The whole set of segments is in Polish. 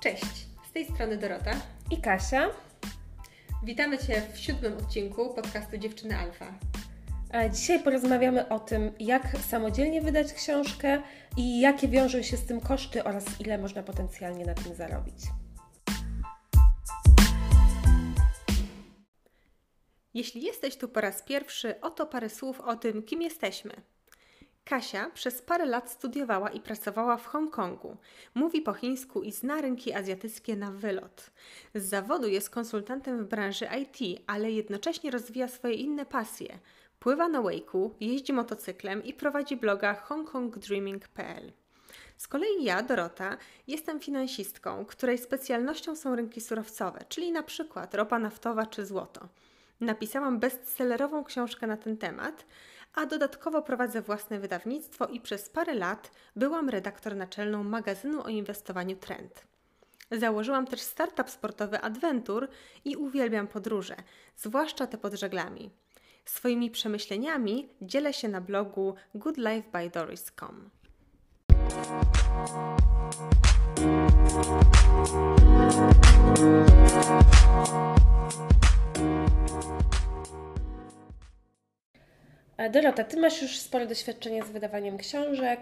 Cześć, z tej strony Dorota i Kasia. Witamy Cię w siódmym odcinku podcastu Dziewczyny Alfa. Dzisiaj porozmawiamy o tym, jak samodzielnie wydać książkę i jakie wiążą się z tym koszty oraz ile można potencjalnie na tym zarobić. Jeśli jesteś tu po raz pierwszy, oto parę słów o tym, kim jesteśmy. Kasia przez parę lat studiowała i pracowała w Hongkongu. Mówi po chińsku i zna rynki azjatyckie na wylot. Z zawodu jest konsultantem w branży IT, ale jednocześnie rozwija swoje inne pasje. Pływa na wake'u, jeździ motocyklem i prowadzi bloga hongkongdreaming.pl. Z kolei ja, Dorota, jestem finansistką, której specjalnością są rynki surowcowe, czyli na przykład ropa naftowa czy złoto. Napisałam bestsellerową książkę na ten temat, a dodatkowo prowadzę własne wydawnictwo i przez parę lat byłam redaktor naczelną magazynu o inwestowaniu Trend. Założyłam też startup sportowy Adventure i uwielbiam podróże, zwłaszcza te pod żeglami. Swoimi przemyśleniami dzielę się na blogu goodlifebydoris.com. Dorota, Ty masz już spore doświadczenie z wydawaniem książek,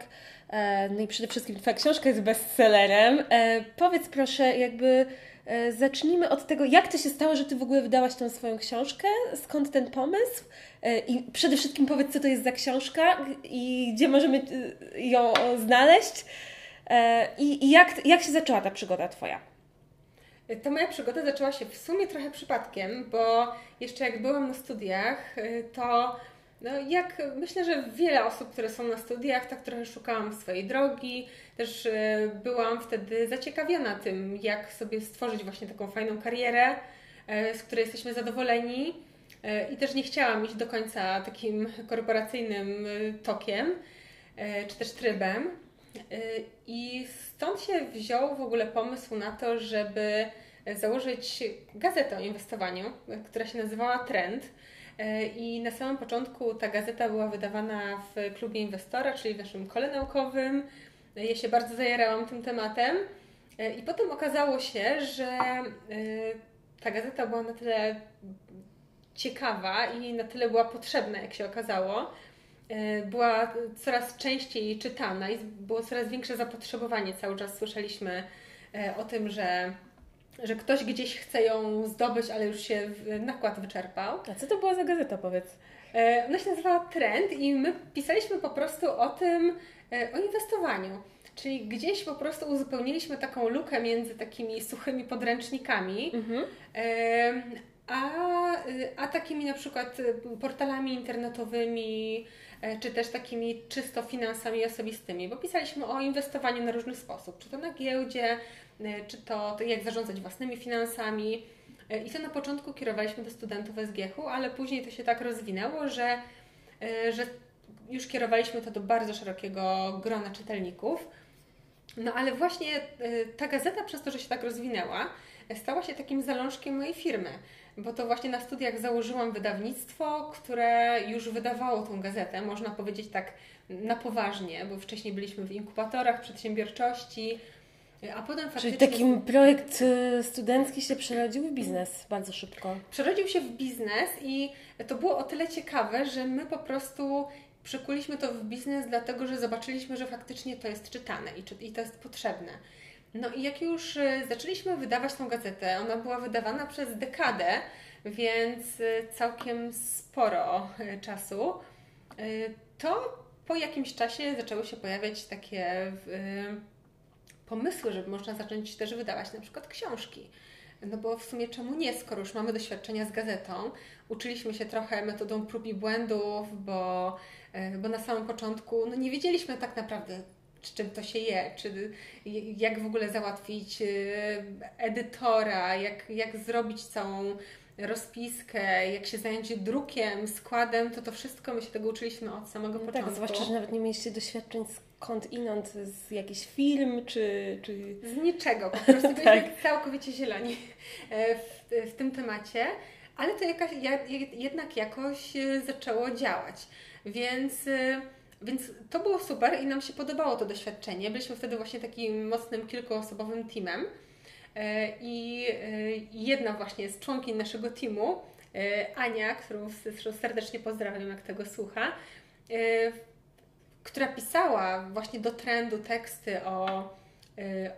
e, no i przede wszystkim Twoja książka jest bestsellerem. E, powiedz proszę, jakby e, zacznijmy od tego, jak to się stało, że Ty w ogóle wydałaś tą swoją książkę, skąd ten pomysł i przede wszystkim powiedz, co to jest za książka i gdzie możemy ją znaleźć i jak, jak się zaczęła ta przygoda Twoja? Ta moja przygoda zaczęła się w sumie trochę przypadkiem, bo jeszcze jak byłam na studiach, to no, jak myślę, że wiele osób, które są na studiach, tak trochę szukałam swojej drogi. Też y, byłam wtedy zaciekawiona tym, jak sobie stworzyć właśnie taką fajną karierę, y, z której jesteśmy zadowoleni. Y, I też nie chciałam iść do końca takim korporacyjnym tokiem, czy też trybem. I stąd się wziął w ogóle pomysł na to, żeby założyć gazetę o inwestowaniu, która się nazywała Trend E, I na samym początku ta gazeta była wydawana w klubie inwestora, czyli w naszym kole naukowym. E, ja się bardzo zajarałam tym tematem. E, I potem okazało się, że ta gazeta była na tyle ciekawa i na tyle była potrzebna, jak się okazało. Była coraz częściej czytana i było coraz większe zapotrzebowanie. Cały czas słyszeliśmy o tym, że że ktoś gdzieś chce ją zdobyć, ale już się nakład wyczerpał. A co to była za gazeta, powiedz? E, ona się nazywała Trend i my pisaliśmy po prostu o tym, e, o inwestowaniu. Czyli gdzieś po prostu uzupełniliśmy taką lukę między takimi suchymi podręcznikami, mhm. E, a, a takimi na przykład portalami internetowymi, czy też takimi czysto finansami osobistymi, bo pisaliśmy o inwestowaniu na różny sposób, czy to na giełdzie, czy to, to jak zarządzać własnymi finansami. E, I to na początku kierowaliśmy do studentów SGH-u, ale później to się tak rozwinęło, że, e, że już kierowaliśmy to do bardzo szerokiego grona czytelników. No ale właśnie ta gazeta przez to, że się tak rozwinęła, stała się takim zalążkiem mojej firmy, bo to właśnie na studiach założyłam wydawnictwo, które już wydawało tą gazetę, można powiedzieć tak na poważnie, bo wcześniej byliśmy w inkubatorach przedsiębiorczości, a potem faktycznie... Czyli taki projekt y, studencki się przerodził w biznes bardzo szybko. Przerodził się w biznes i to było o tyle ciekawe, że my po prostu przekuliśmy to w biznes, dlatego że zobaczyliśmy, że faktycznie to jest czytane i, i to jest potrzebne. No i jak już y, zaczęliśmy wydawać tą gazetę, ona była wydawana przez dekadę, więc y, całkiem sporo czasu, to po jakimś czasie zaczęły się pojawiać takie pomysły, żeby można zacząć też wydawać na przykład książki. No bo w sumie czemu nie, skoro już mamy doświadczenia z gazetą, uczyliśmy się trochę metodą prób i błędów, bo, e, bo na samym początku no nie wiedzieliśmy tak naprawdę, z czym to się je, czy jak w ogóle załatwić e, edytora, jak, jak zrobić całą rozpiskę, jak się zająć drukiem, składem, to to wszystko my się tego uczyliśmy od samego no tak, początku. Tak, zwłaszcza, że nawet nie mieliście doświadczeń skąd inąd, z jakiś film, czy... czy... Z niczego, po prostu byliśmy tak. całkowicie zieloni e, w, w tym temacie, ale to jakaś, jednak jakoś e, zaczęło działać, więc... E, więc to było super i nam się podobało to doświadczenie. Byliśmy wtedy właśnie takim mocnym, kilkuosobowym teamem. I jedna właśnie z członkiń naszego teamu, Ania, którą serdecznie pozdrawiam, jak tego słucha, która pisała właśnie do trendu teksty o,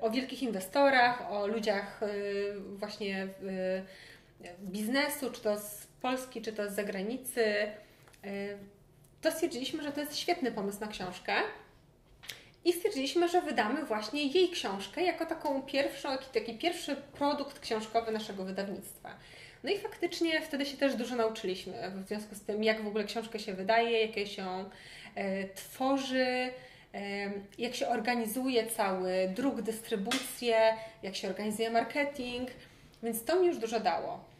o wielkich inwestorach, o ludziach właśnie biznesu, czy to z Polski, czy to z zagranicy, to stwierdziliśmy, że to jest świetny pomysł na książkę. I stwierdziliśmy, że wydamy właśnie jej książkę jako taką pierwszą, taki pierwszy produkt książkowy naszego wydawnictwa. No i faktycznie wtedy się też dużo nauczyliśmy w związku z tym, jak w ogóle książkę się wydaje, jakie się tworzy, e, jak się organizuje cały druk, dystrybucję, jak się organizuje marketing, więc to mi już dużo dało.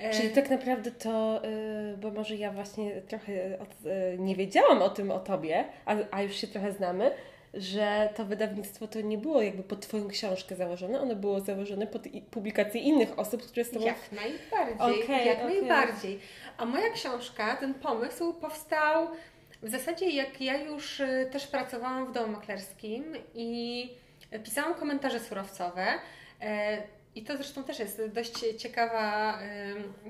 E, Czyli tak naprawdę to, y, bo może ja właśnie trochę od, y, nie wiedziałam o tym o Tobie, a, a już się trochę znamy, że to wydawnictwo to nie było jakby pod Twoją książkę założone, ono było założone pod publikacje innych osób, które z Tobą... Jak najbardziej, okay, jak okay. najbardziej. A moja książka, ten pomysł powstał w zasadzie jak ja już y, też pracowałam w domu maklerskim i pisałam komentarze surowcowe, e, i to zresztą też jest dość ciekawa,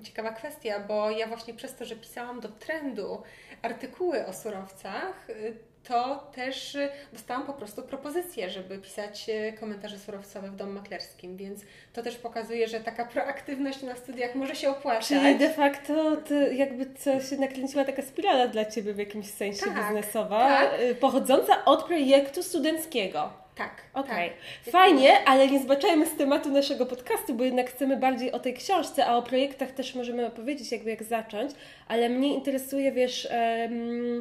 ciekawa kwestia, bo ja właśnie przez to, że pisałam do trendu artykuły o surowcach, y, to też dostałam po prostu propozycję, żeby pisać y, komentarze surowcowe w domu maklerskim, więc to też pokazuje, że taka proaktywność na studiach może się opłacać. Czyli de facto to jakby coś się nakręciła taka spirala dla Ciebie w jakimś sensie tak, biznesowa, tak. Y, pochodząca od projektu studenckiego. Tak. Okej. Okay. Fajnie, ale nie zbaczajmy z tematu naszego podcastu, bo jednak chcemy bardziej o tej książce, a o projektach też możemy opowiedzieć, jakby jak zacząć, ale mnie interesuje, wiesz. Um,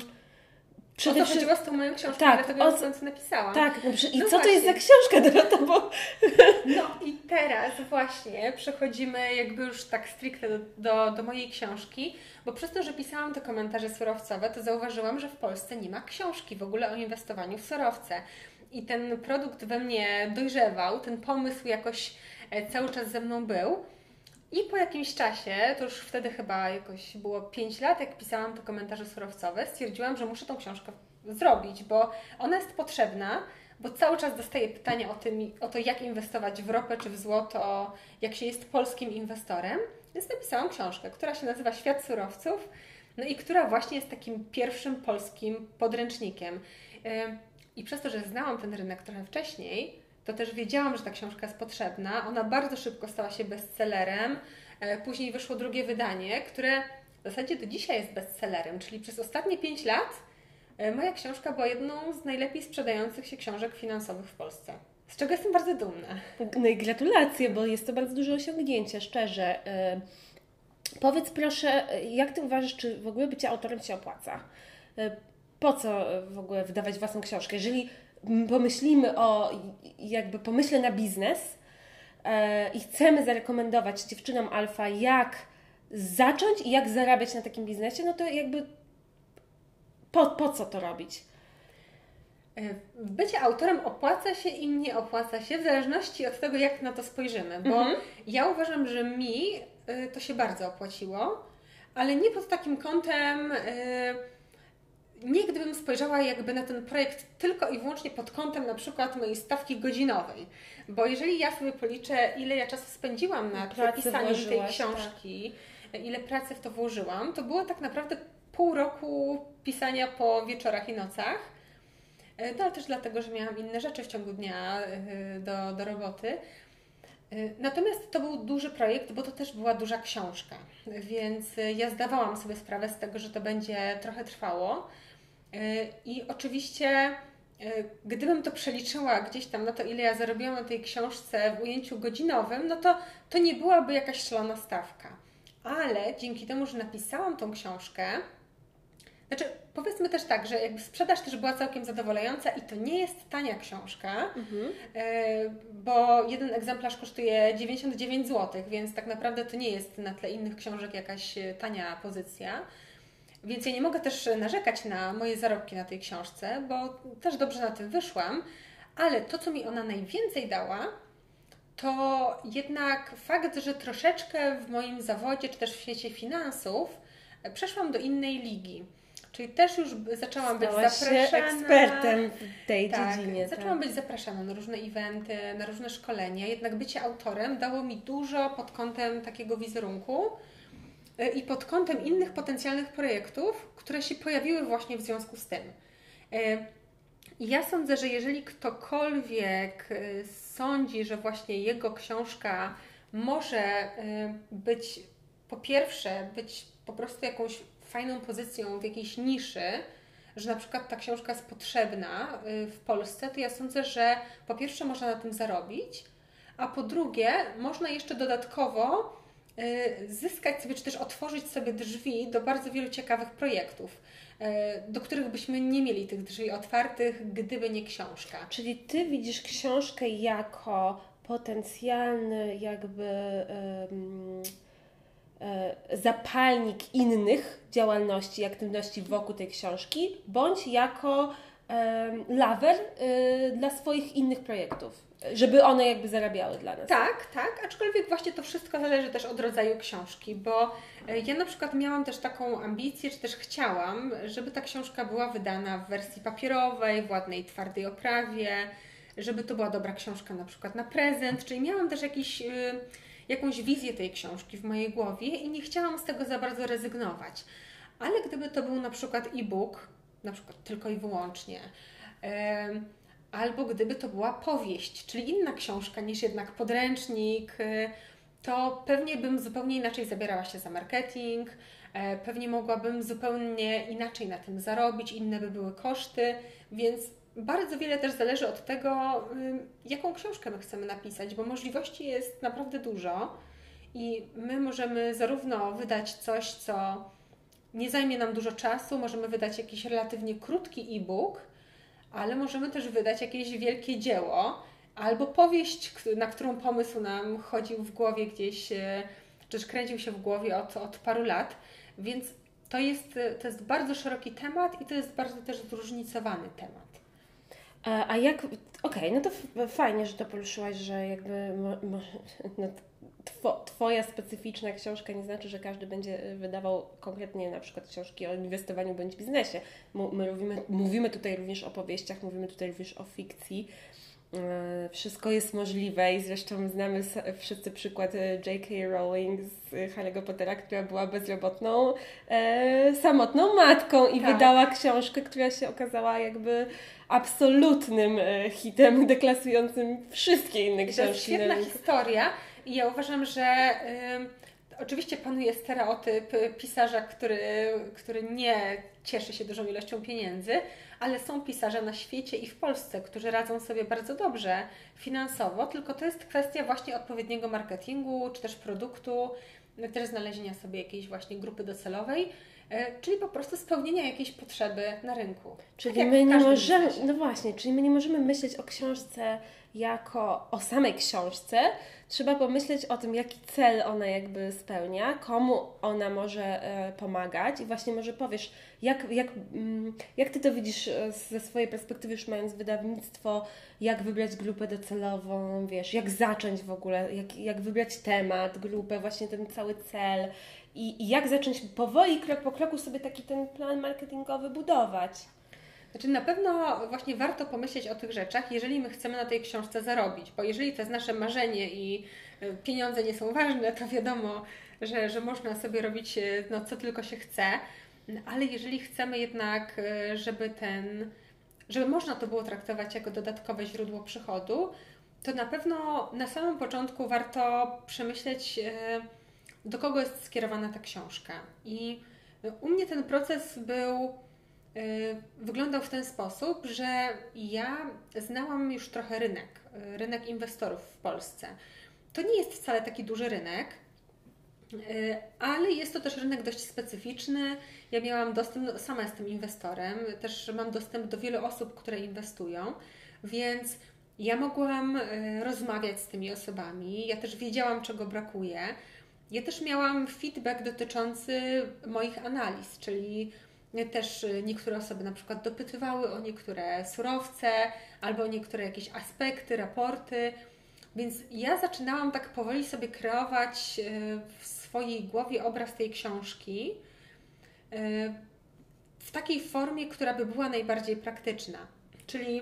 Przede wszystkim chodziło z tą moją książką, tak, dlatego o, napisałam. Tak, no, i no co właśnie. to jest za książka, Dorota? Bo... No i teraz właśnie przechodzimy jakby już tak stricte do, do, do, mojej książki, bo przez to, że pisałam te komentarze surowcowe, to zauważyłam, że w Polsce nie ma książki w ogóle o inwestowaniu w surowce i ten produkt we mnie dojrzewał, ten pomysł jakoś e, cały czas ze mną był. I po jakimś czasie, to już wtedy chyba jakoś było 5 lat, jak pisałam te komentarze surowcowe, stwierdziłam, że muszę tą książkę zrobić, bo ona jest potrzebna, bo cały czas dostaję pytania o, tym, o to, jak inwestować w ropę czy w złoto, jak się jest polskim inwestorem. Więc napisałam książkę, która się nazywa Świat surowców, no i która właśnie jest takim pierwszym polskim podręcznikiem. I przez to, że znałam ten rynek trochę wcześniej, to też wiedziałam, że ta książka jest potrzebna. Ona bardzo szybko stała się bestsellerem. E, później wyszło drugie wydanie, które w zasadzie do dzisiaj jest bestsellerem, czyli przez ostatnie 5 lat e, moja książka była jedną z najlepiej sprzedających się książek finansowych w Polsce. Z czego jestem bardzo dumna. No i gratulacje, bo jest to bardzo duże osiągnięcie, szczerze. E, powiedz proszę, jak Ty uważasz, czy w ogóle bycie autorem się opłaca? po co w ogóle wydawać własną książkę? Jeżeli pomyślimy o jakby pomyśle na biznes e, i chcemy zarekomendować dziewczynom alfa, jak zacząć i jak zarabiać na takim biznesie, no to jakby po, po co to robić? E, bycie autorem opłaca się i nie opłaca się, w zależności od tego, jak na to spojrzymy. Bo mhm. ja uważam, że mi e, to się bardzo opłaciło, ale nie pod takim kątem. Yy, nie gdybym spojrzała jakby na ten projekt tylko i wyłącznie pod kątem na przykład mojej stawki godzinowej, bo jeżeli ja sobie policzę, ile ja czasu spędziłam na napisaniu tej książki, tak. ile pracy w to włożyłam, to było tak naprawdę pół roku pisania po wieczorach i nocach. E, no ale też dlatego, że miałam inne rzeczy w ciągu dnia e, do, do roboty. E, natomiast to był duży projekt, bo to też była duża książka, więc ja zdawałam sobie sprawę z tego, że to będzie trochę trwało. I oczywiście, y, gdybym to przeliczyła gdzieś tam na to, ile ja zarobiłam na tej książce w ujęciu godzinowym, no to, to nie byłaby jakaś szalona stawka. Ale dzięki temu, że napisałam tą książkę, znaczy, powiedzmy też tak, że jakby sprzedaż też była całkiem zadowalająca i to nie jest tania książka, mhm. Y, bo jeden egzemplarz kosztuje 99 zł, więc tak naprawdę to nie jest na tle innych książek jakaś tania pozycja. Więc ja nie mogę też narzekać na moje zarobki na tej książce, bo też dobrze na tym wyszłam, ale to, co mi ona najwięcej dała, to jednak fakt, że troszeczkę w moim zawodzie, czy też w świecie finansów, przeszłam do innej ligi. Czyli też już zaczęłam Stałaś być zapraszana. się ekspertem w tej tak, dziedzinie. Zaczęłam być zapraszana na różne eventy, na różne szkolenia. Jednak bycie autorem dało mi dużo pod kątem takiego wizerunku i pod kątem innych potencjalnych projektów, które się pojawiły właśnie w związku z tym. Y, ja sądzę, że jeżeli ktokolwiek y, sądzi, że właśnie jego książka może być po pierwsze być po prostu jakąś fajną pozycją w jakiejś niszy, że na przykład ta książka jest potrzebna w Polsce, to ja sądzę, że po pierwsze można na tym zarobić, a po drugie można jeszcze dodatkowo zyskać sobie, czy też otworzyć sobie drzwi do bardzo wielu ciekawych projektów, y, do których byśmy nie mieli tych drzwi otwartych, gdyby nie książka. Czyli Ty widzisz książkę jako potencjalny jakby... Um E, zapalnik innych działalności, aktywności wokół tej książki, bądź jako lawer e, dla swoich innych projektów, żeby one jakby zarabiały dla nas. Tak, tak, aczkolwiek właśnie to wszystko zależy też od rodzaju książki, bo e, ja na przykład miałam też taką ambicję, czy też chciałam, żeby ta książka była wydana w wersji papierowej, w ładnej, twardej oprawie, żeby to była dobra książka na przykład na prezent, czyli miałam też jakiś jakąś wizję tej książki w mojej głowie i nie chciałam z tego za bardzo rezygnować. Ale gdyby to był na przykład e-book, na przykład tylko i wyłącznie, albo gdyby to była powieść, czyli inna książka niż jednak podręcznik, y, to pewnie bym zupełnie inaczej zabierała się za marketing, e, pewnie mogłabym zupełnie inaczej na tym zarobić, inne by były koszty, więc bardzo wiele też zależy od tego, jaką książkę my chcemy napisać, bo możliwości jest naprawdę dużo i my możemy zarówno wydać coś, co nie zajmie nam dużo czasu, możemy wydać jakiś relatywnie krótki e-book, ale możemy też wydać jakieś wielkie dzieło albo powieść, na którą pomysł nam chodził w głowie gdzieś, e, czy kręcił się w głowie od, od paru lat, więc to jest, to jest bardzo szeroki temat i to jest bardzo też zróżnicowany temat. A jak, okej, okay, no to fajnie, że to poruszyłaś, że jakby no, two, Twoja specyficzna książka nie znaczy, że każdy będzie wydawał konkretnie na przykład książki o inwestowaniu bądź biznesie. My mówimy, mówimy tutaj również o powieściach, mówimy tutaj również o fikcji. E, wszystko jest możliwe i zresztą znamy wszyscy przykład e, J.K. Rowling z Harry'ego Pottera, która była bezrobotną, e, samotną matką i tak. wydała książkę, która się okazała jakby absolutnym e, hitem, deklasującym wszystkie inne książki. To jest świetna historia ja uważam, że oczywiście panuje stereotyp pisarza, który, który nie cieszy się dużą ilością pieniędzy, ale są pisarze na świecie i w Polsce, którzy radzą sobie bardzo dobrze finansowo, tylko to jest kwestia właśnie odpowiedniego marketingu, czy też produktu, też znalezienia sobie jakiejś właśnie grupy docelowej, e, czyli po prostu spełnienia jakiejś potrzeby na rynku. Czyli tak my nie możemy, no właśnie, czyli my nie możemy myśleć o książce jako o samej książce, trzeba pomyśleć o tym, jaki cel ona jakby spełnia, komu ona może e, pomagać i właśnie może powiesz, jak, jak, mm, jak Ty to widzisz e, ze swojej perspektywy, już mając wydawnictwo, jak wybrać grupę docelową, wiesz, jak zacząć w ogóle, jak, jak wybrać temat, grupę, właśnie ten cały cel i, i jak zacząć powoli, krok po kroku sobie taki ten plan marketingowy budować. Znaczy na pewno właśnie warto pomyśleć o tych rzeczach, jeżeli my chcemy na tej książce zarobić, bo jeżeli to jest nasze marzenie i e, pieniądze nie są ważne, to wiadomo, że, że można sobie robić e, no, co tylko się chce, ale jeżeli chcemy jednak, e, żeby ten, żeby można to było traktować jako dodatkowe źródło przychodu, to na pewno na samym początku warto przemyśleć, do kogo jest skierowana ta książka. I u mnie ten proces był wyglądał w ten sposób, że ja znałam już trochę rynek, y, rynek inwestorów w Polsce. To nie jest wcale taki duży rynek, y, ale jest to też rynek dość specyficzny. Ja miałam dostęp, sama jestem inwestorem, też mam dostęp do wielu osób, które inwestują, więc ja mogłam rozmawiać z tymi osobami. Ja też wiedziałam, czego brakuje. Ja też miałam feedback dotyczący moich analiz, czyli też y, niektóre osoby na przykład dopytywały o niektóre surowce albo o niektóre jakieś aspekty, raporty. Więc ja zaczynałam tak powoli sobie kreować y, w swojej głowie obraz tej książki y, w takiej formie, która by była najbardziej praktyczna. Czyli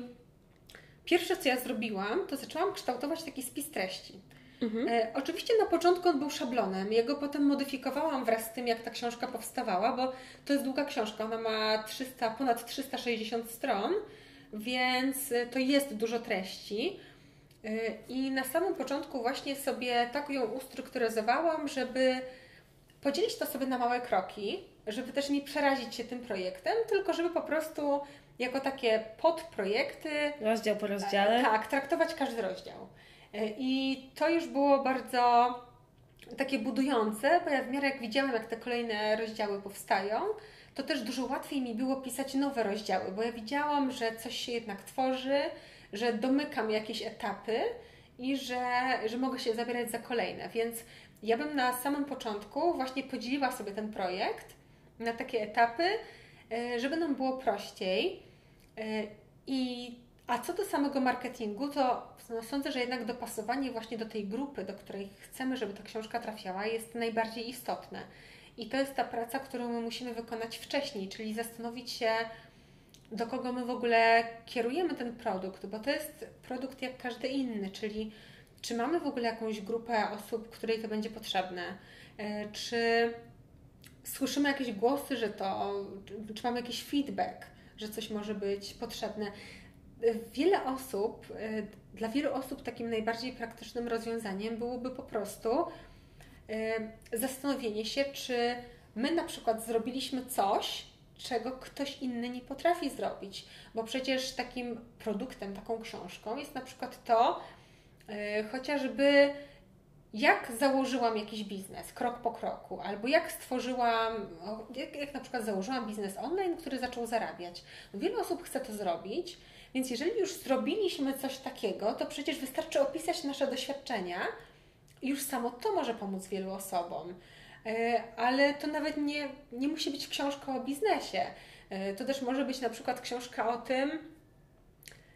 pierwsze, co ja zrobiłam, to zaczęłam kształtować taki spis treści. Mhm. E, oczywiście na początku on był szablonem. Ja go potem modyfikowałam wraz z tym, jak ta książka powstawała, bo to jest długa książka. Ona ma 300, ponad 360 stron, więc to jest dużo treści. E, I na samym początku właśnie sobie tak ją ustrukturyzowałam, żeby podzielić to sobie na małe kroki, żeby też nie przerazić się tym projektem, tylko żeby po prostu jako takie podprojekty. Rozdział po rozdziale. Tak, traktować każdy rozdział. E, I to już było bardzo takie budujące, bo ja w miarę jak widziałam, jak te kolejne rozdziały powstają, to też dużo łatwiej mi było pisać nowe rozdziały, bo ja widziałam, że coś się jednak tworzy, że domykam jakieś etapy i że, że mogę się zabierać za kolejne. Więc ja bym na samym początku właśnie podzieliła sobie ten projekt na takie etapy, e, żeby nam było prościej. E, I, a co do samego marketingu, to no, sądzę, że jednak dopasowanie właśnie do tej grupy, do której chcemy, żeby ta książka trafiała, jest najbardziej istotne. I to jest ta praca, którą my musimy wykonać wcześniej, czyli zastanowić się, do kogo my w ogóle kierujemy ten produkt, bo to jest produkt jak każdy inny, czyli czy mamy w ogóle jakąś grupę osób, której to będzie potrzebne, e, czy słyszymy jakieś głosy, że to, czy mamy jakiś feedback, że coś może być potrzebne. Wiele osób, e, dla wielu osób takim najbardziej praktycznym rozwiązaniem byłoby po prostu e, zastanowienie się, czy my na przykład zrobiliśmy coś, czego ktoś inny nie potrafi zrobić, bo przecież takim produktem, taką książką jest na przykład to, e, chociażby jak założyłam jakiś biznes krok po kroku, albo jak stworzyłam, jak, jak na przykład założyłam biznes online, który zaczął zarabiać. Wiele osób chce to zrobić, więc jeżeli już zrobiliśmy coś takiego, to przecież wystarczy opisać nasze doświadczenia i już samo to może pomóc wielu osobom. E, ale to nawet nie, nie musi być książka o biznesie. E, to też może być na przykład książka o tym,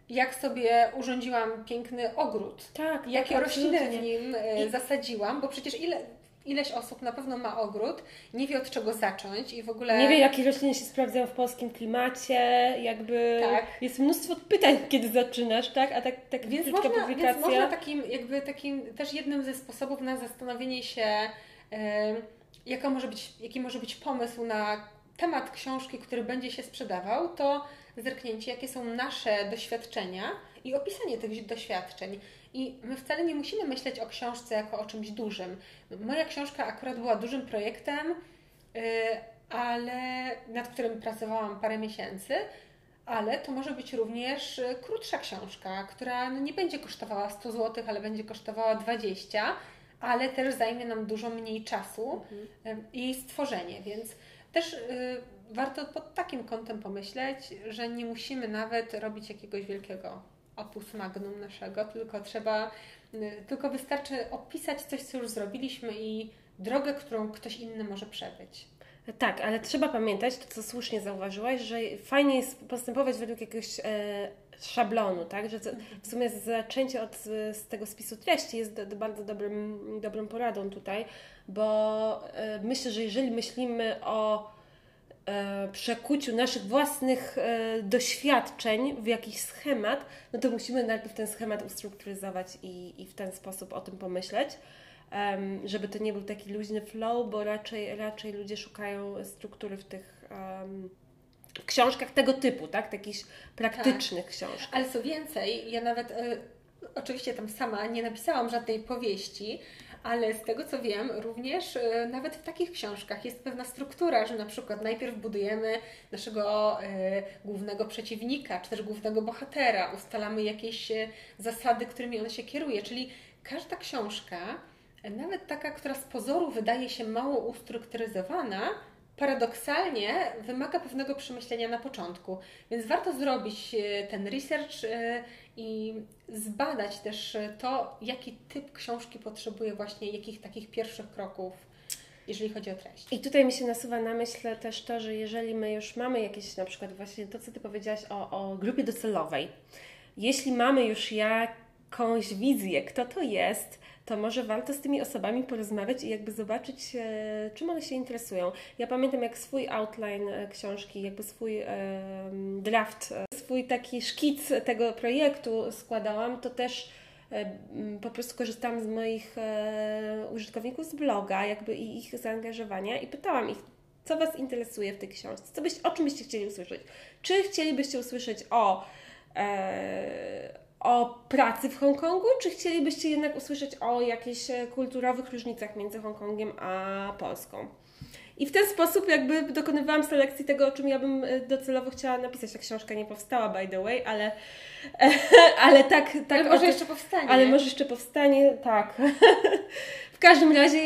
jak sobie urządziłam piękny ogród. Tak, jakie tak, rośliny w nim e, I... zasadziłam, bo przecież ile, ileś osób na pewno ma ogród, nie wie od czego zacząć i w ogóle... Nie wie, jakie rośliny się sprawdzają w polskim klimacie, jakby tak. jest mnóstwo pytań, kiedy zaczynasz, tak? A tak, tak więc można, publikacja... Więc można takim, jakby takim też jednym ze sposobów na zastanowienie się, yy, jaka może być, jaki może być pomysł na temat książki, który będzie się sprzedawał, to zerknięcie, jakie są nasze doświadczenia i opisanie tych doświadczeń. I my wcale nie musimy myśleć o książce jako o czymś dużym. Moja książka akurat była dużym projektem, y, ale nad którym pracowałam parę miesięcy, ale to może być również y, krótsza książka, która no nie będzie kosztowała 100 zł, ale będzie kosztowała 20, ale też zajmie nam dużo mniej czasu mhm. jej stworzenie, więc też warto pod takim kątem pomyśleć, że nie musimy nawet robić jakiegoś wielkiego opus magnum naszego, tylko trzeba, y, tylko wystarczy opisać coś, co już zrobiliśmy i drogę, którą ktoś inny może przebyć. Tak, ale trzeba pamiętać, to co słusznie zauważyłaś, że fajnie jest postępować według jakiegoś e, szablonu, tak? Że w sumie zaczęcie od z tego spisu treści jest do, do bardzo dobrym, dobrą poradą tutaj, bo e, myślę, że jeżeli myślimy o przekuciu naszych własnych e, doświadczeń w jakiś schemat, no to musimy najpierw ten schemat ustrukturyzować i, i w ten sposób o tym pomyśleć, żeby to nie był taki luźny flow, bo raczej, raczej ludzie szukają struktury w tych w książkach tego typu, tak? Takich praktycznych tak. książkach. Ale co więcej, ja nawet y, oczywiście tam sama nie napisałam żadnej powieści, ale z tego co wiem, również e, nawet w takich książkach jest pewna struktura, że na przykład najpierw budujemy naszego e, głównego przeciwnika, czy też głównego bohatera, ustalamy jakieś e, zasady, którymi on się kieruje, czyli każda książka, nawet taka, która z pozoru wydaje się mało ustrukturyzowana, paradoksalnie wymaga pewnego przemyślenia na początku. Więc warto zrobić ten research i zbadać też to, jaki typ książki potrzebuje właśnie jakich takich pierwszych kroków, jeżeli chodzi o treść. I tutaj mi się nasuwa na myśl też to, że jeżeli my już mamy jakieś, na przykład właśnie to, co Ty powiedziałaś o, o grupie docelowej, jeśli mamy już jak jakąś wizję, kto to jest, to może warto z tymi osobami porozmawiać i jakby zobaczyć, e, czym one się interesują. Ja pamiętam, jak swój outline e, książki, jakby swój e, draft, swój taki szkic tego projektu składałam, to też po prostu korzystałam z moich użytkowników z bloga, jakby i ich zaangażowania i pytałam ich, co Was interesuje w tej książce, co byś, o czym byście chcieli usłyszeć. Czy chcielibyście usłyszeć o o pracy w Hongkongu, czy chcielibyście jednak usłyszeć o jakichś e, kulturowych różnicach między Hongkongiem a Polską? I w ten sposób jakby dokonywałam selekcji tego, o czym ja bym e, docelowo chciała napisać. Ta książka nie powstała, by the way, ale, ale tak, tak. Ale może jeszcze powstanie. Ale może jeszcze powstanie, tak. w każdym razie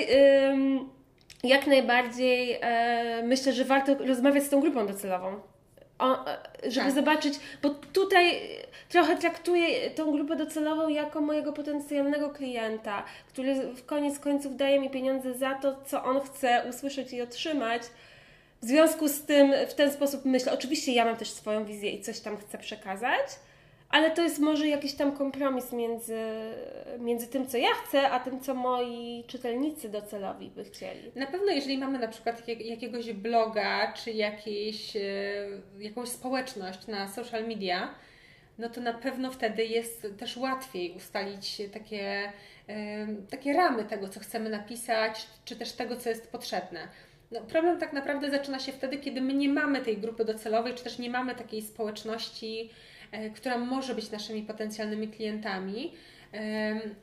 jak najbardziej e, myślę, że warto rozmawiać z tą grupą docelową. O, żeby tak. zobaczyć, bo tutaj trochę traktuję tą grupę docelową jako mojego potencjalnego klienta, który w koniec końców daje mi pieniądze za to, co on chce usłyszeć i otrzymać. W związku z tym w ten sposób myślę, oczywiście ja mam też swoją wizję i coś tam chcę przekazać, ale to jest może jakiś tam kompromis między, między tym, co ja chcę, a tym, co moi czytelnicy docelowi by chcieli. Na pewno, jeżeli mamy na przykład jakiegoś bloga, czy jakieś, e, jakąś społeczność na social media, no to na pewno wtedy jest też łatwiej ustalić takie, takie ramy tego, co chcemy napisać, czy też tego, co jest potrzebne. No, problem tak naprawdę zaczyna się wtedy, kiedy my nie mamy tej grupy docelowej, czy też nie mamy takiej społeczności, e, która może być naszymi potencjalnymi klientami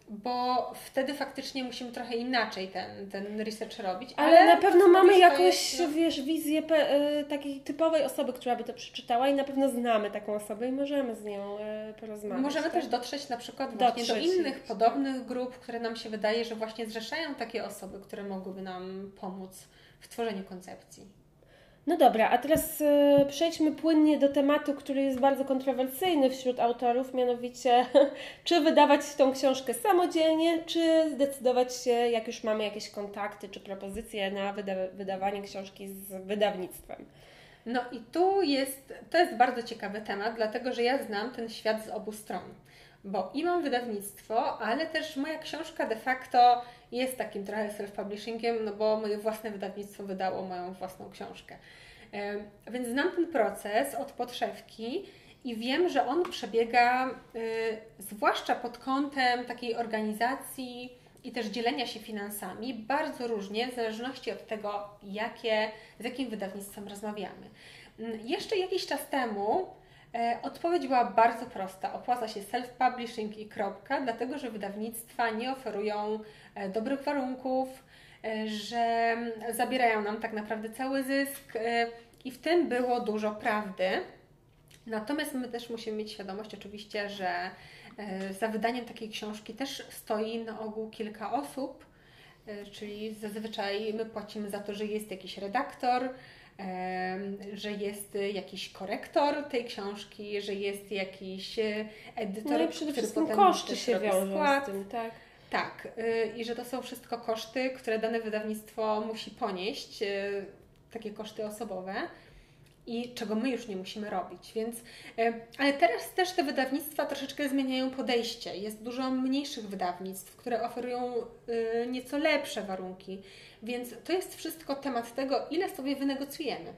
bo wtedy faktycznie musimy trochę inaczej ten, ten research robić. Ale, ale na pewno mamy jakąś, jest, no... wiesz, wizję e, takiej typowej osoby, która by to przeczytała i na pewno znamy taką osobę i możemy z nią e, porozmawiać. Możemy tak? też dotrzeć na przykład właśnie dotrzeć. do innych podobnych grup, które nam się wydaje, że właśnie zrzeszają takie osoby, które mogłyby nam pomóc w tworzeniu koncepcji. No dobra, a teraz e, przejdźmy płynnie do tematu, który jest bardzo kontrowersyjny wśród autorów, mianowicie czy wydawać tą książkę samodzielnie, czy zdecydować się, jak już mamy jakieś kontakty czy propozycje na wyda wydawanie książki z wydawnictwem. No i tu jest, to jest bardzo ciekawy temat, dlatego że ja znam ten świat z obu stron. Bo i mam wydawnictwo, ale też moja książka de facto jest takim trochę self-publishingiem, no bo moje własne wydawnictwo wydało moją własną książkę. Więc znam ten proces od podszewki i wiem, że on przebiega y, zwłaszcza pod kątem takiej organizacji i też dzielenia się finansami bardzo różnie w zależności od tego, jakie, z jakim wydawnictwem rozmawiamy. Mm, jeszcze jakiś czas temu Odpowiedź była bardzo prosta. Opłaca się self-publishing i kropka, dlatego że wydawnictwa nie oferują e, dobrych warunków, e, że zabierają nam tak naprawdę cały zysk i w tym było dużo prawdy. Natomiast my też musimy mieć świadomość oczywiście, że za wydaniem takiej książki też stoi na ogół kilka osób, czyli zazwyczaj my płacimy za to, że jest jakiś redaktor, że jest jakiś korektor tej książki, że jest jakiś e, edytor, no i przede wszystkim koszty się wiążą z tym, tak? Tak, y, i że to są wszystko koszty, które dane wydawnictwo musi ponieść, y, takie koszty osobowe i czego my już nie musimy robić. Więc, y, ale teraz też te wydawnictwa troszeczkę zmieniają podejście. Jest dużo mniejszych wydawnictw, które oferują nieco lepsze warunki. Więc to jest wszystko temat tego, ile sobie wynegocjujemy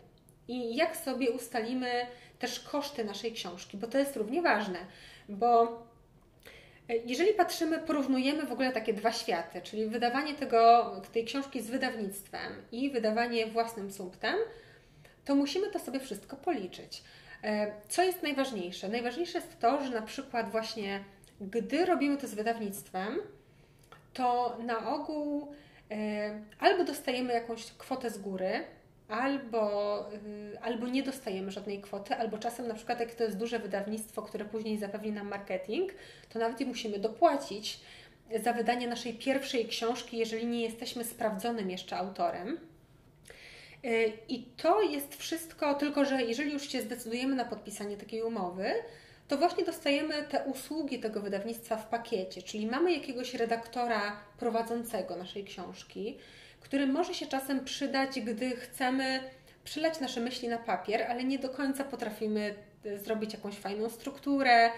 i jak sobie ustalimy też koszty naszej książki, bo to jest równie ważne, bo e, jeżeli patrzymy, porównujemy w ogóle takie dwa światy, czyli wydawanie tego, tej książki z wydawnictwem i wydawanie własnym sumptem, to musimy to sobie wszystko policzyć. E, co jest najważniejsze? Najważniejsze jest to, że na przykład właśnie gdy robimy to z wydawnictwem, to na ogół albo dostajemy jakąś kwotę z góry, albo, y, albo nie dostajemy żadnej kwoty, albo czasem na przykład jak to jest duże wydawnictwo, które później zapewni nam marketing, to nawet i musimy dopłacić za wydanie naszej pierwszej książki, jeżeli nie jesteśmy sprawdzonym jeszcze autorem. E, I to jest wszystko, tylko że jeżeli już się zdecydujemy na podpisanie takiej umowy, to właśnie dostajemy te usługi tego wydawnictwa w pakiecie, czyli mamy jakiegoś redaktora prowadzącego naszej książki, który może się czasem przydać, gdy chcemy przylać nasze myśli na papier, ale nie do końca potrafimy e, zrobić jakąś fajną strukturę,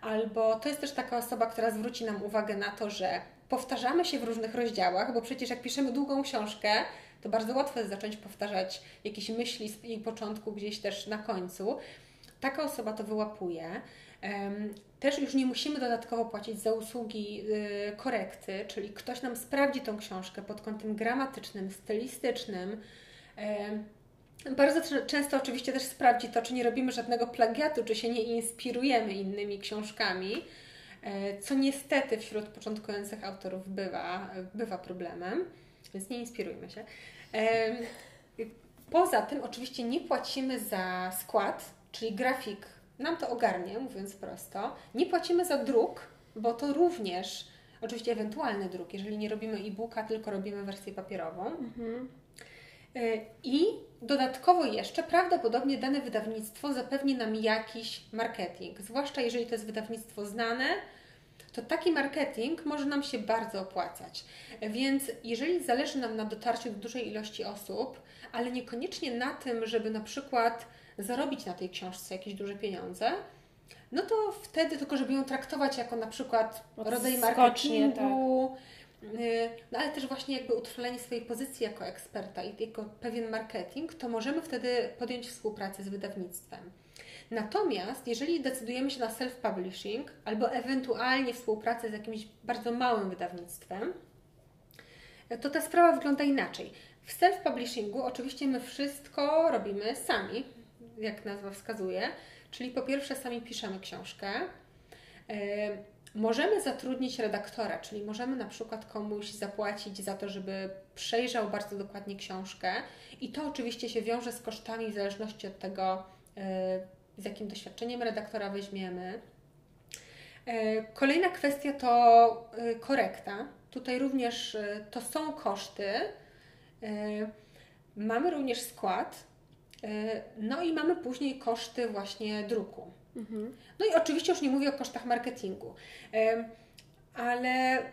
albo to jest też taka osoba, która zwróci nam uwagę na to, że powtarzamy się w różnych rozdziałach, bo przecież jak piszemy długą książkę, to bardzo łatwo jest zacząć powtarzać jakieś myśli z jej początku gdzieś też na końcu. Taka osoba to wyłapuje. Też już nie musimy dodatkowo płacić za usługi y, korekty, czyli ktoś nam sprawdzi tą książkę pod kątem gramatycznym, stylistycznym. Bardzo często oczywiście też sprawdzi to, czy nie robimy żadnego plagiatu, czy się nie inspirujemy innymi książkami, e, co niestety wśród początkujących autorów bywa, bywa problemem, więc nie inspirujmy się. Poza tym oczywiście nie płacimy za skład, czyli grafik nam to ogarnie, mówiąc prosto. Nie płacimy za druk, bo to również, oczywiście ewentualny druk, jeżeli nie robimy e-booka, tylko robimy wersję papierową. Mhm. E, I dodatkowo jeszcze prawdopodobnie dane wydawnictwo zapewni nam jakiś marketing, zwłaszcza jeżeli to jest wydawnictwo znane, to taki marketing może nam się bardzo opłacać. Więc jeżeli zależy nam na dotarciu do dużej ilości osób, ale niekoniecznie na tym, żeby na przykład zarobić na tej książce jakieś duże pieniądze, no to wtedy tylko, żeby ją traktować jako na przykład rodzaj marketingu, tak. no ale też właśnie jakby utrwalenie swojej pozycji jako eksperta i jako pewien marketing, to możemy wtedy podjąć współpracę z wydawnictwem. Natomiast jeżeli decydujemy się na self-publishing albo ewentualnie współpracę z jakimś bardzo małym wydawnictwem, to ta sprawa wygląda inaczej. W self-publishingu oczywiście my wszystko robimy sami, jak nazwa wskazuje, czyli po pierwsze sami piszemy książkę. E, możemy zatrudnić redaktora, czyli możemy na przykład komuś zapłacić za to, żeby przejrzał bardzo dokładnie książkę i to oczywiście się wiąże z kosztami w zależności od tego, e, z jakim doświadczeniem redaktora weźmiemy. E, kolejna kwestia to korekta. Tutaj również to są koszty. Mamy również skład, no i mamy później koszty właśnie druku. Mhm. No i oczywiście już nie mówię o kosztach marketingu, e, ale e,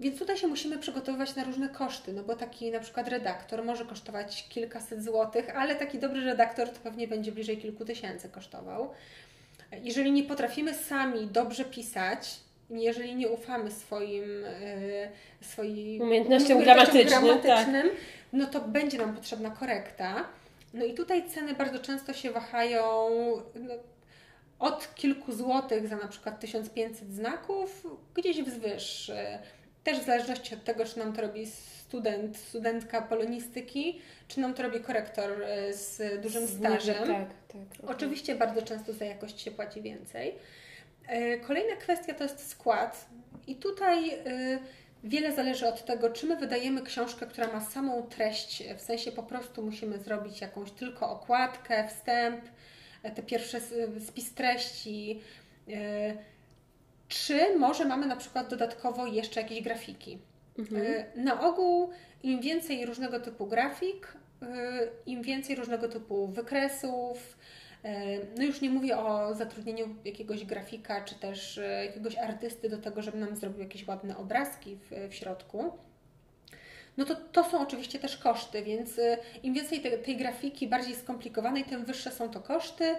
więc tutaj się musimy przygotowywać na różne koszty, no bo taki na przykład redaktor może kosztować kilkaset złotych, ale taki dobry redaktor to pewnie będzie bliżej kilku tysięcy kosztował. Jeżeli nie potrafimy sami dobrze pisać, jeżeli nie ufamy swoim, swoim umiejętnościom gramatycznym, gramatycznym tak. no to będzie nam potrzebna korekta. No i tutaj ceny bardzo często się wahają no, od kilku złotych za na przykład 1500 znaków, gdzieś wzwyż. Też w zależności od tego, czy nam to robi student, studentka polonistyki, czy nam to robi korektor e, z dużym stażem. Tak, tak, okay. Oczywiście bardzo często za jakość się płaci więcej. E, kolejna kwestia to jest skład. I tutaj e, Wiele zależy od tego, czy my wydajemy książkę, która ma samą treść, w sensie po prostu musimy zrobić jakąś tylko okładkę, wstęp, te pierwsze spis treści, e, czy może mamy na przykład dodatkowo jeszcze jakieś grafiki. Mhm. E, na ogół im więcej różnego typu grafik, e, im więcej różnego typu wykresów, no już nie mówię o zatrudnieniu jakiegoś grafika czy też e, jakiegoś artysty do tego, żeby nam zrobił jakieś ładne obrazki w, w środku. No to, to są oczywiście też koszty, więc e, im więcej te, tej grafiki bardziej skomplikowanej, tym wyższe są to koszty,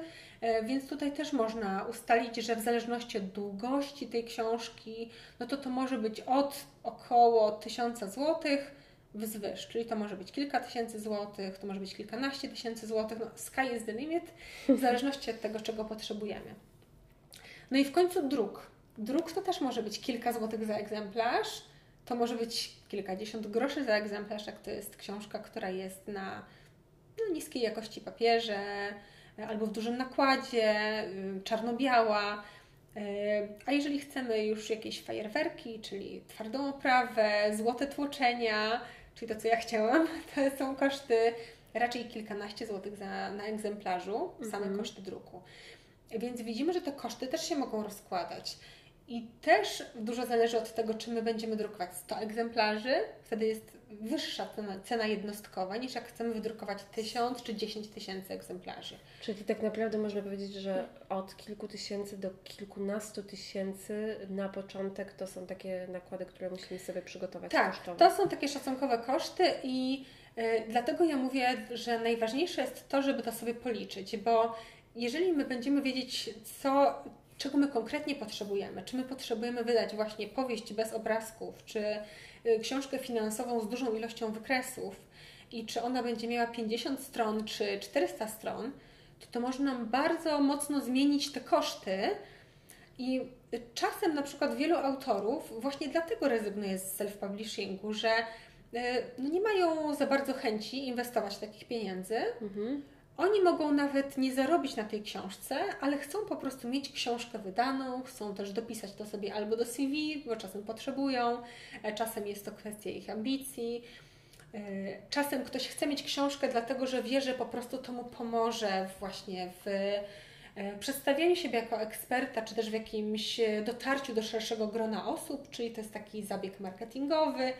więc tutaj też można ustalić, że w zależności od długości tej książki, no to to może być od około 1000 złotych wzwyż, czyli to może być kilka tysięcy złotych, to może być kilkanaście tysięcy złotych, no sky is the limit, w zależności od tego, czego potrzebujemy. No i w końcu druk. Druk to też może być kilka złotych za egzemplarz, to może być kilkadziesiąt groszy za egzemplarz, jak to jest książka, która jest na no, niskiej jakości papierze albo w dużym nakładzie, y, czarno-biała. Y, a jeżeli chcemy już jakieś fajerwerki, czyli twardą oprawę, złote tłoczenia, czyli to, co ja chciałam, to są koszty raczej kilkanaście złotych za, na egzemplarzu, same mhm. koszty druku. Więc widzimy, że te koszty też się mogą rozkładać. I też dużo zależy od tego, czy my będziemy drukować 100 egzemplarzy, wtedy jest wyższa cena, cena jednostkowa niż jak chcemy wydrukować 1000 czy 10 tysięcy egzemplarzy. Czyli tak naprawdę można powiedzieć, że od kilku tysięcy do kilkunastu tysięcy na początek to są takie nakłady, które musimy sobie przygotować tak, kosztowo. to są takie szacunkowe koszty i y, dlatego ja mówię, że najważniejsze jest to, żeby to sobie policzyć, bo jeżeli my będziemy wiedzieć, co czego my konkretnie potrzebujemy. Czy my potrzebujemy wydać właśnie powieść bez obrazków, czy y, książkę finansową z dużą ilością wykresów i czy ona będzie miała 50 stron czy 400 stron, to to może nam bardzo mocno zmienić te koszty. I czasem na przykład wielu autorów właśnie dlatego rezygnuje z self-publishingu, że y, no nie mają za bardzo chęci inwestować takich pieniędzy. Mhm oni mogą nawet nie zarobić na tej książce, ale chcą po prostu mieć książkę wydaną, chcą też dopisać to sobie albo do CV, bo czasem potrzebują, e, czasem jest to kwestia ich ambicji. E, czasem ktoś chce mieć książkę, dlatego że wie, że po prostu to mu pomoże właśnie w e, przedstawianiu siebie jako eksperta, czy też w jakimś dotarciu do szerszego grona osób, czyli to jest taki zabieg marketingowy.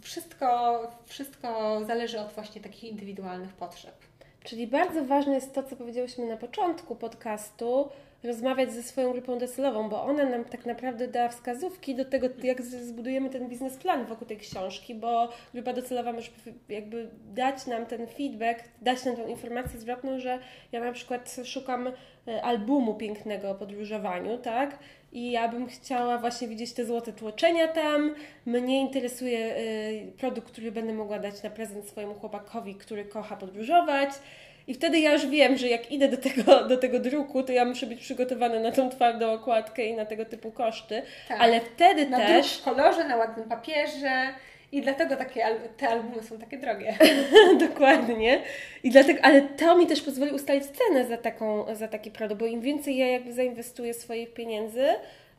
Wszystko, wszystko zależy od właśnie takich indywidualnych potrzeb. Czyli bardzo ważne jest to, co powiedziałyśmy na początku podcastu, rozmawiać ze swoją grupą docelową, bo ona nam tak naprawdę da wskazówki do tego, jak zbudujemy ten biznesplan wokół tej książki, bo grupa docelowa może jakby dać nam ten feedback, dać nam tą informację zwrotną, że ja na przykład szukam e, albumu pięknego o podróżowaniu, tak? I ja bym chciała właśnie widzieć te złote tłoczenia tam. Mnie interesuje e, produkt, który będę mogła dać na prezent swojemu chłopakowi, który kocha podróżować. I wtedy ja już wiem, że jak idę do tego, do tego druku, to ja muszę być przygotowana na tą twardą okładkę i na tego typu koszty. Tak. Ale wtedy na też. Na w kolorze, na ładnym papierze. I dlatego takie, te albumy są takie drogie. Dokładnie. I dlatego, ale to mi też pozwoli ustalić cenę za, taką, za taki produkt, bo im więcej ja jakby zainwestuję swoich pieniędzy,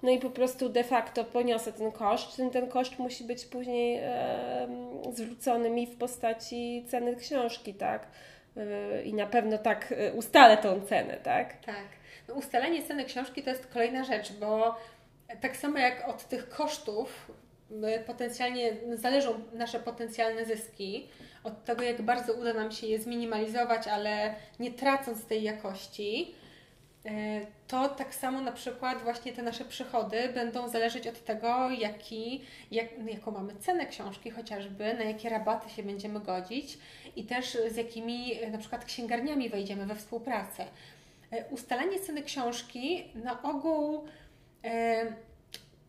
no i po prostu de facto poniosę ten koszt, ten, ten koszt musi być później e, zwrócony mi w postaci ceny książki, tak? Yy, i na pewno tak yy, ustalę tą cenę, tak? Tak. No, ustalenie ceny książki to jest kolejna rzecz, bo tak samo jak od tych kosztów potencjalnie zależą nasze potencjalne zyski, od tego jak bardzo uda nam się je zminimalizować, ale nie tracąc tej jakości, yy, to tak samo na przykład właśnie te nasze przychody będą zależeć od tego, jaki, jak, jaką mamy cenę książki chociażby, na jakie rabaty się będziemy godzić i też z jakimi na przykład księgarniami wejdziemy we współpracę. E, ustalanie ceny książki na ogół e,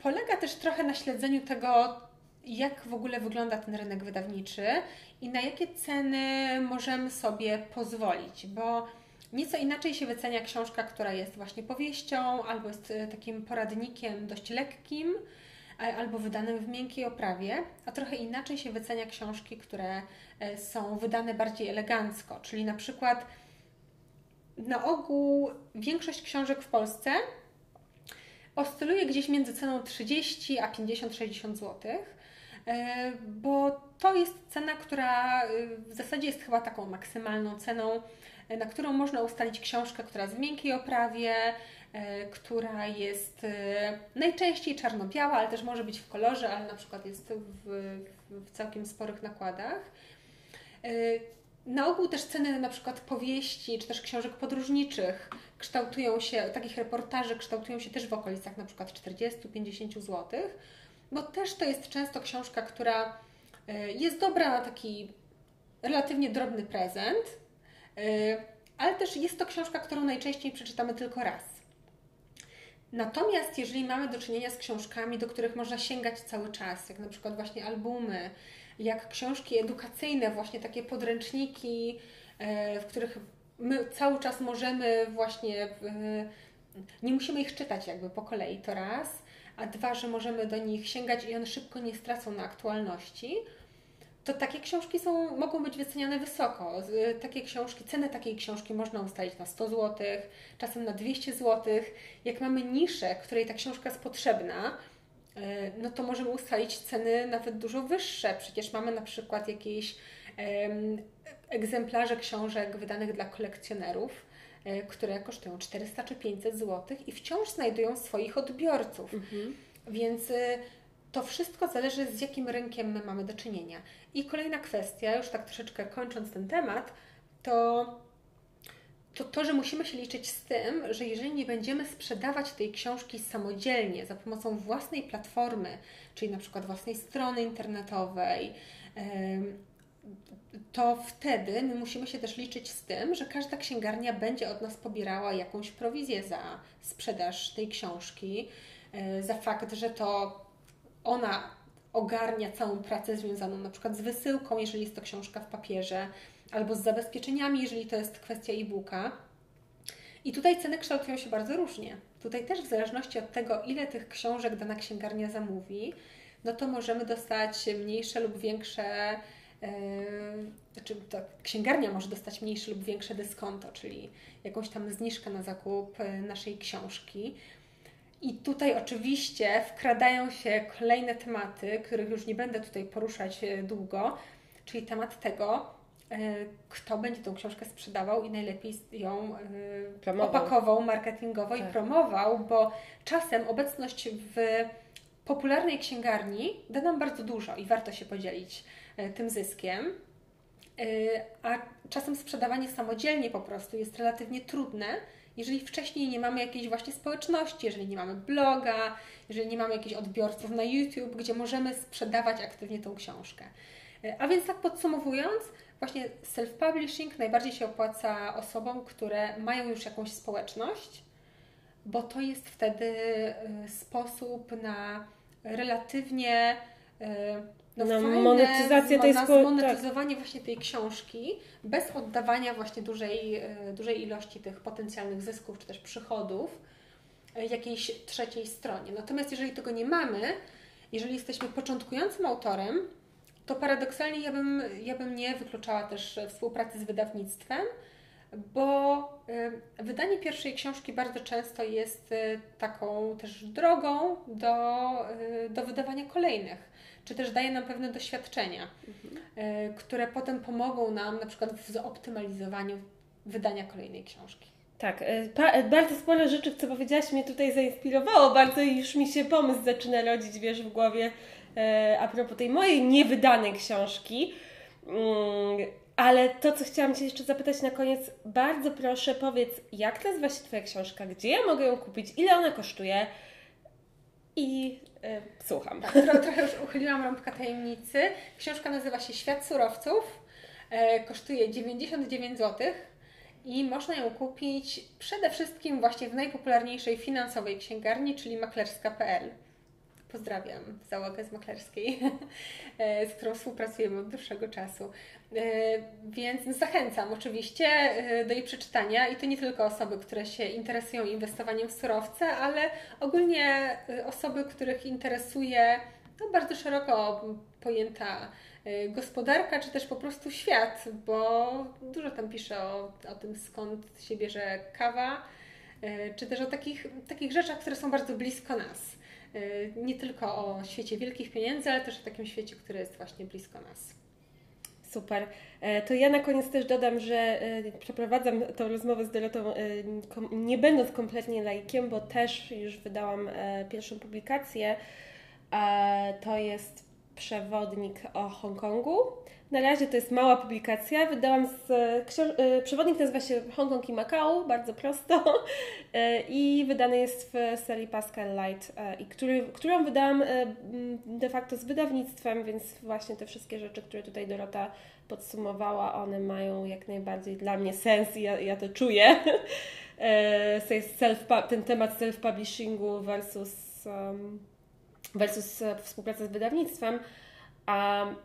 polega też trochę na śledzeniu tego, jak w ogóle wygląda ten rynek wydawniczy i na jakie ceny możemy sobie pozwolić, bo nieco inaczej się wycenia książka, która jest właśnie powieścią albo jest e, takim poradnikiem dość lekkim albo wydanym w miękkiej oprawie, a trochę inaczej się wycenia książki, które e, są wydane bardziej elegancko, czyli na przykład na ogół większość książek w Polsce oscyluje gdzieś między ceną 30 a 50-60 zł, e, bo to jest cena, która e, w zasadzie jest chyba taką maksymalną ceną, na którą można ustalić książkę, która jest w miękkiej oprawie, E, która jest e, najczęściej czarno-biała, ale też może być w kolorze, ale na przykład jest w, w całkiem sporych nakładach. E, na ogół też ceny na przykład powieści czy też książek podróżniczych kształtują się, takich reportaży kształtują się też w okolicach na przykład 40-50 zł, bo też to jest często książka, która jest dobra na taki relatywnie drobny prezent, ale też jest to książka, którą najczęściej przeczytamy tylko raz. Natomiast jeżeli mamy do czynienia z książkami, do których można sięgać cały czas, jak na przykład właśnie albumy, jak książki edukacyjne, właśnie takie podręczniki, e, w których my cały czas możemy właśnie, nie musimy ich czytać jakby po kolei, to raz, a dwa, że możemy do nich sięgać i one szybko nie stracą na aktualności, to takie książki są, mogą być wyceniane wysoko. Takie książki, cenę takiej książki można ustalić na 100 zł, czasem na 200 zł. Jak mamy niszę, której ta książka jest potrzebna, e, no to możemy ustalić ceny nawet dużo wyższe. Przecież mamy na przykład jakieś egzemplarze książek wydanych dla kolekcjonerów, e, które kosztują 400 czy 500 zł i wciąż znajdują swoich odbiorców. Mhm. Więc e, to wszystko zależy z jakim rynkiem my mamy do czynienia. I kolejna kwestia, już tak troszeczkę kończąc ten temat, to to, to, że musimy się liczyć z tym, że jeżeli nie będziemy sprzedawać tej książki samodzielnie, za pomocą własnej platformy, czyli na przykład własnej strony internetowej, to wtedy my musimy się też liczyć z tym, że każda księgarnia będzie od nas pobierała jakąś prowizję za sprzedaż tej książki, e, za fakt, że to ona ogarnia całą pracę związaną na przykład z wysyłką, jeżeli jest to książka w papierze, albo z zabezpieczeniami, jeżeli to jest kwestia e-booka. I tutaj ceny kształtują się bardzo różnie. Tutaj też w zależności od tego, ile tych książek dana księgarnia zamówi, no to możemy dostać mniejsze lub większe znaczy to księgarnia może dostać mniejsze lub większe dyskonto, czyli jakąś tam zniżkę na zakup e, naszej książki. I tutaj oczywiście wkradają się kolejne tematy, których już nie będę tutaj poruszać e, długo, czyli temat tego, e, kto będzie tą książkę sprzedawał i najlepiej ją promował. opakował marketingowo tak. i promował, bo czasem obecność w popularnej księgarni da nam bardzo dużo i warto się podzielić tym zyskiem. E, a czasem sprzedawanie samodzielnie po prostu jest relatywnie trudne, jeżeli wcześniej nie mamy jakiejś właśnie społeczności, jeżeli nie mamy bloga, jeżeli nie mamy jakichś odbiorców na YouTube, gdzie możemy sprzedawać aktywnie tą książkę. E, a więc tak podsumowując, właśnie self-publishing najbardziej się opłaca osobom, które mają już jakąś społeczność, bo to jest wtedy sposób na relatywnie no, no fajne, monetyzacja tej na zmonetyzowanie tak. właśnie tej książki bez oddawania właśnie dużej, e, dużej ilości tych potencjalnych zysków czy też przychodów e, jakiejś trzeciej stronie. Natomiast jeżeli tego nie mamy, jeżeli jesteśmy początkującym autorem, to paradoksalnie ja bym, ja bym nie wykluczała też współpracy z wydawnictwem, bo e, wydanie pierwszej książki bardzo często jest taką też drogą do, do wydawania kolejnych czy też daje nam pewne doświadczenia, mhm. które potem pomogą nam na przykład w zoptymalizowaniu wydania kolejnej książki. Tak, e, bardzo sporo rzeczy, co powiedziałaś, mnie tutaj zainspirowało bardzo i już mi się pomysł zaczyna rodzić, wiesz, w głowie e, a propos tej mojej niewydanej książki. Mm, ale to, co chciałam Cię jeszcze zapytać na koniec, bardzo proszę powiedz, jak nazywa się Twoja książka, gdzie ja mogę ją kupić, ile ona kosztuje i słucham. Tak, tro, trochę już uchyliłam rąbka tajemnicy. Książka nazywa się Świat surowców. E, kosztuje 99 zł i można ją kupić przede wszystkim właśnie w najpopularniejszej finansowej księgarni, czyli maklerska.pl. Pozdrawiam załogę z maklerskiej, e, z którą współpracujemy od dłuższego czasu. E, więc zachęcam oczywiście e, do jej przeczytania i to nie tylko osoby, które się interesują inwestowaniem w surowce, ale ogólnie osoby, których interesuje no, bardzo szeroko pojęta gospodarka, czy też po prostu świat, bo dużo tam pisze o, o tym, skąd się bierze kawa, czy też o takich, takich rzeczach, które są bardzo blisko nas. Y, nie tylko o świecie wielkich pieniędzy, ale też o takim świecie, który jest właśnie blisko nas. Super. E, to ja na koniec też dodam, że e, przeprowadzam tą rozmowę z Dorotą e, nie będąc kompletnie laikiem, bo też już wydałam pierwszą publikację. To jest przewodnik o Hongkongu. Na razie to jest mała publikacja. Wydałam z książ- przewodnik nazywa się Hongkong i Macau, bardzo prosto. I wydany jest w serii Pascal Light, i który, którą wydałam de facto z wydawnictwem, więc właśnie te wszystkie rzeczy, które tutaj Dorota podsumowała, one mają jak najbardziej dla mnie sens i ja, ja to czuję. Self, ten temat self-publishingu versus um, versus e, współpraca z wydawnictwem. Um,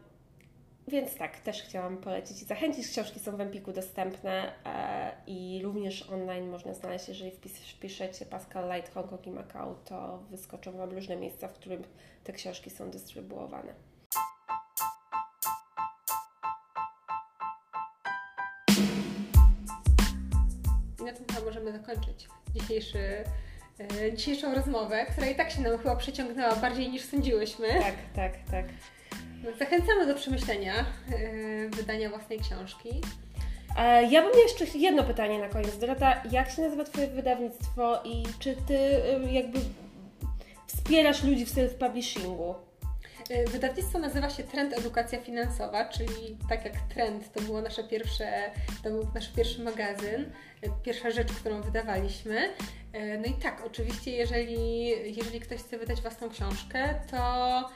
więc tak, też chciałam polecić i zachęcić. Książki są w Empiku dostępne e, i również online można znaleźć. Jeżeli wpiszecie Pascal Light Hongkong i Macau, to wyskoczą Wam różne miejsca, w których te książki są dystrybuowane. I na tym chyba możemy zakończyć dzisiejszy dzisiejszą rozmowę, która i tak się nam chyba przeciągnęła bardziej niż sądziłyśmy. Tak, tak, tak. Zachęcamy do przemyślenia e, wydania własnej książki. E, ja mam jeszcze jedno pytanie na koniec. Dorota, jak się nazywa Twoje wydawnictwo i czy Ty jakby wspierasz ludzi w self-publishingu? Wydawnictwo nazywa się Trend Edukacja Finansowa, czyli tak jak Trend to było nasze pierwsze, to był nasz pierwszy magazyn, pierwsza rzecz, którą wydawaliśmy. E, no i tak, oczywiście, jeżeli, jeżeli ktoś chce wydać własną książkę, to,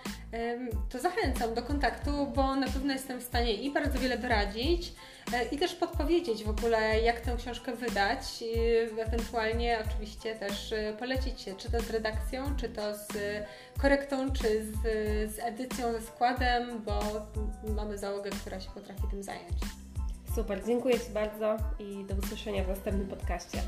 to zachęcam do kontaktu, bo na pewno jestem w stanie i bardzo wiele doradzić, e, i też podpowiedzieć w ogóle, jak tę książkę wydać, ewentualnie oczywiście też e, polecić się, czy to z redakcją, czy to z korektą, czy z, z edycją, ze składem, bo mamy załogę, która się potrafi tym zająć. Super, dziękuję Ci bardzo i do usłyszenia w następnym podcaście.